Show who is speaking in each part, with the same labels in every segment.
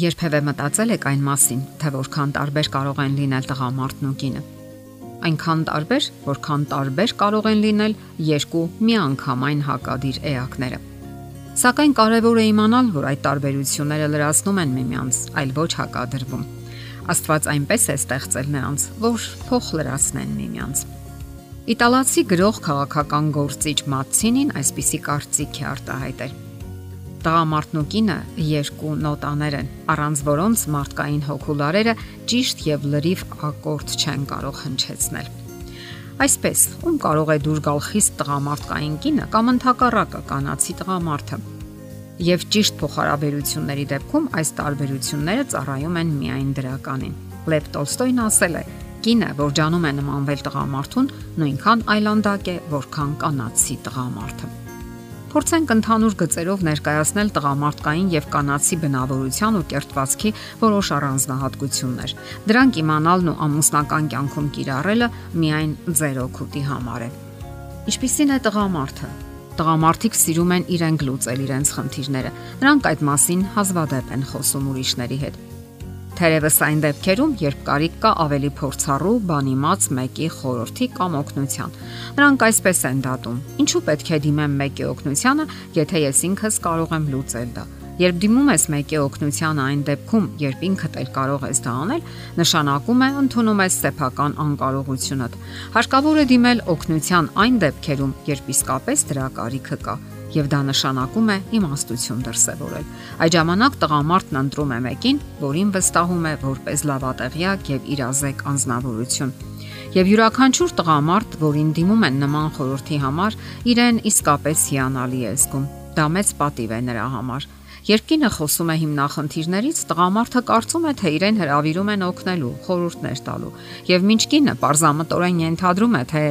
Speaker 1: Երբևէ մտածել եք այն մասին, թե որքան տարբեր կարող են լինել տղամարդն ու կինը։ Այնքան տարբեր, որքան տարբեր կարող են լինել երկու միանգամայն հակադիր էակները։ Սակայն կարևոր է իմանալ, որ այդ տարբերությունները լրացնում են միմյանց, այլ ոչ հակադրվում։ Աստված այնպես է ստեղծել նրանց, որ փոխ լրացնեն միմյանց։ Իտալացի գրող քաղաքական գործիչ Մացինին այսպիսի կարծիք է արտահայտել Տղամարդն ու կինը երկու նոտաներ են, առանց որոնց մարդկային հոգուլարերը ճիշտ եւ լրիվ ակորդ չեն կարող հնչեցնել։ Այսպես, ում կարող է դուր գալ խիստ տղամարդկային կինը կամ ընդհակառակը կանացի տղամարդը։ Եվ ճիշտ փոխհարաբերությունների դեպքում այս տարբերությունները ծառայում են միայն դրականին։ Լև Տոլստոյն ասել է. Կինը, որ ջանում է նմանվել տղամարդուն, նույնքան այլանդակ է, որքան կանացի տղամարդը։ Փորձենք ընդհանուր գծերով ներկայացնել տղամարդկային եւ կանացի բնավորության ու կերտվածքի որոշ առանձնահատկություններ։ Դրանք իմանալն ու ամուսնական կյանքում կիրառելը միայն ձեր օգուտի համար է։ Ինչպիսին է տղամարդը։ Տղամարդիկ սիրում են իրենք լուծել իրենց խնդիրները։ Նրանք այդ մասին հազվադեպ են խոսում ուրիշների հետ Թերևս այն դեպքերում, երբ կարիք կա ավելի փորձառու, բանիմաց մեկի խորհրդի կամ օգնության։ Նրանք այսպես են դատում. Ինչու պետք է դիմեմ մեկի օգնությանը, եթե ես ինքս կարող եմ լուծել դա։ Երբ դիմում ես մեկի օգնության այն դեպքում, երբ ինքդ էլ կարող ես դա անել, նշանակում է ընդունում ես սեփական անկարողությունդ։ Հարկավոր է դիմել օգնության այն դեպքերում, երբ իսկապես դրա կարիքը կա եւ դա նշանակում է իմաստություն դրսեւորել։ Այդ ժամանակ տղամարդն ընտրում է մեկին, որին վստահում է որպես լավատեղյակ եւ իրազեկ անznավորություն։ Եվ յուրաքանչյուր տղամարդ, որին դիմում են նման խորհրդի համար, իրեն իսկապես հիանալի է զգում։ Դա մեծ պատիվ է նրա համար։ Երբ կինը խոսում է հիմնախնդիրներից, տղամարդը կարծում է, թե իրեն հravirում են օգնելու, խորհուրդներ տալու, եւ ոչ կինը parzamatoren ենթադրում է, թե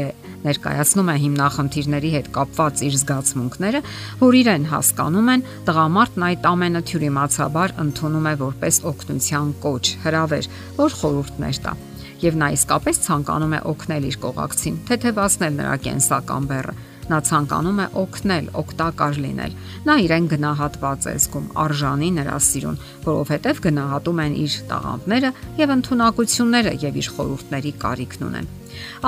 Speaker 1: ներկայացնում է հիմնախնդիրների հետ կապված իր զգացմունքները, որ իրեն հասկանում են, տղամարդն այդ ամենը թյուրիմացաբար ընդունում է որպես օգնության կոչ, հրավեր, որ խորհուրդներ տա եւ նա իսկապես ցանկանում է օգնել իր կողակցին, թեթևացնել նրա կենսական բեռը Նա ցանկանում է օգնել, օգտակար լինել։ Նա իրեն գնահատված է զգում, արժանի նրա սիրուն, որովհետև գնահատում են իր տաղանդները եւ ընտունակությունները եւ իր խորհուրդների կարիքն ունեն։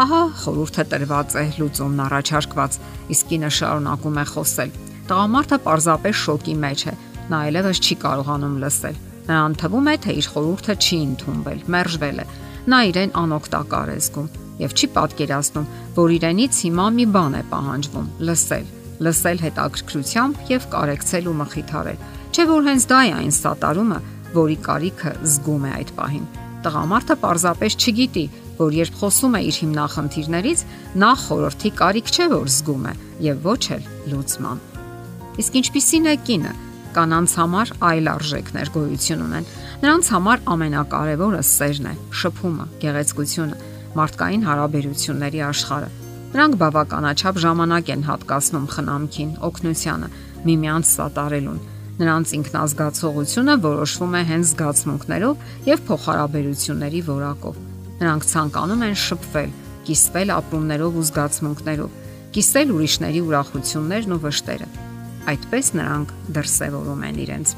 Speaker 1: Ահա խորհուրդը տրված է, լուծումն առաջարկված, իսկ կինը շարունակում է խոսել։ Տղամարդը պարզապես շոկի մեջ է։ Նա այլևս չի կարողանում լսել։ Նրան թվում է, թե իր խորհուրդը չի ընդունվել, մերժվել է։ Նա իրեն անօգտակար է զգում եւ չի պատկերացնում, որ իրենից հիմա մի բան է պահանջվում՝ լսել, լսել հետաքրքրությամբ եւ կարեկցել ու մխիթարել։ Չէ որ հենց դա է այն սատարումը, որի կարիքը զգում է այդ պահին։ Տղամարդը պարզապես չգիտի, որ երբ խոսում է իր հիմնախնդիրներից, նա խորհրդի կարիք չէ որ զգում է եւ ոչ էլ լուծման։ Իսկ ինչպիսին է կինը, կանանց համար այլ արժեքներ գոյություն ունեն։ Նրանց համար ամենակարևորը սերն է, շփումը, գեղեցկությունը, մարդկային հարաբերությունների աշխարհը։ Նրանք բավականաչափ ժամանակ են հատկացնում խնամքին, օգնությանը, միմյանց սատարելուն։ Նրանց ինքնազգացողությունը որոշվում է հենց զգացմունքներով եւ փոխհարաբերությունների որակով։ Նրանք ցանկանում են շփվել, կիսվել ապրումներով ու զգացմունքներով, կիսել ուրիշների ուրախություններն ու վշտերը։ Այդպես նրանք դրսևորում են իրենց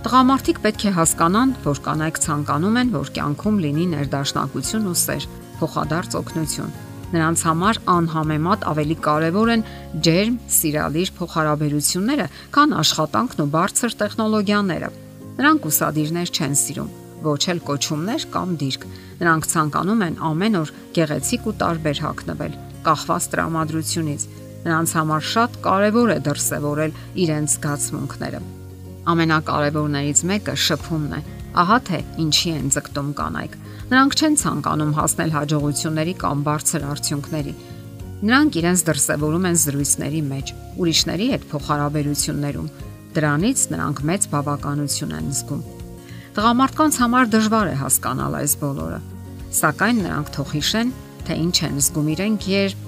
Speaker 1: Տղամարդիկ պետք է հասկանան, որ կանայք ցանկանում են, որ կյանքում լինի ներդաշնակություն ու սեր, փոխադարձ օգնություն։ Նրանց համար անհամեմատ ավելի կարևոր են ջերմ, սիրալիր փոխհարաբերությունները, քան աշխատանքն ու բարձր տեխնոլոգիաները։ Նրանք ուսադիրներ չեն սիրում, ոչ էլ կոչումներ կամ դիրք։ Նրանք ցանկանում են ամեն օր գեղեցիկ ու տարբեր հագնվել, կախված տրամադրությունից։ Նրանց համար շատ կարևոր է դրսևորել իրենց զգացմունքները ամենակարևորներից մեկը շփումն է։ Ահա թե ինչի են ձգտում կանայք։ Նրանք չեն ցանկանում հասնել հաջողությունների կամ բարձր արդյունքների։ Նրանք իրենց դրսևորում են զրույցների մեջ, ուրիշների հետ փոխհարաբերություններում։ Դրանից նրանք մեծ բավականություն են զգում։ Տղամարդկանց համար դժվար է հասկանալ այս բոլորը, սակայն նրանք թող հիշեն, թե ինչ են զգում իրենք, երբ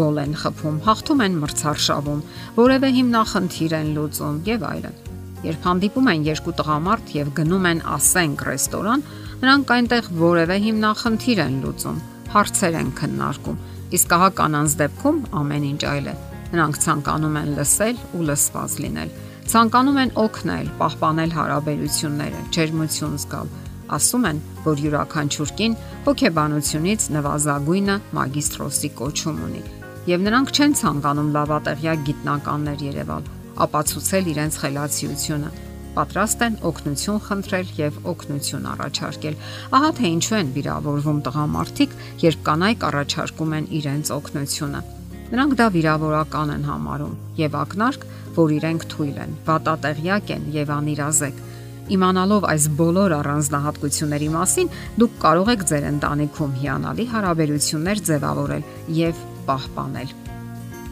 Speaker 1: գոլ են խփում, հաղթում են մրցարշավում, որևէ հիմնախնդիր են լուծում եւ այլն։ Երբ հանդիպում են երկու տղամարդ եւ գնում են ասենք ռեստորան, նրանք այնտեղ որևէ հիմնախնդիր են լուծում, հարցեր են քննարկում։ Իսկ ահա կանանց դեպքում ամեն ինչ այլ է։ Նրանք ցանկանում են լսել ու լսված լինել։ Ցանկանում են օգնել, պահպանել հարաբերությունները, ջերմություն զգալ։ Ասում են, որ յուրաքանչյուր կին հոգեբանությունից նվազագույնը մագիստրոսի կոչում ունի, եւ նրանք չեն ցանկանում լավատեղյակ գիտնականներ Երևալ, ապացուցել իրենց խելացիությունը պատրաստ են օգնություն խնդրել եւ օգնություն առաջարկել։ Ահա թե ինչու են վիրավորվում տղամարդիկ, երբ կանայք առաջարկում են իրենց օգնությունը։ Նրանք դա վիրավորական են համարում եւ ակնարկ, որ իրենք թույլ են, վատատեղյակ են եւ անիրազեկ։ Իմանալով այս բոլոր առանձնահատկությունների մասին, դուք կարող եք ձեր ընտանիքում հիանալի հարաբերություններ ձևավորել եւ պահպանել։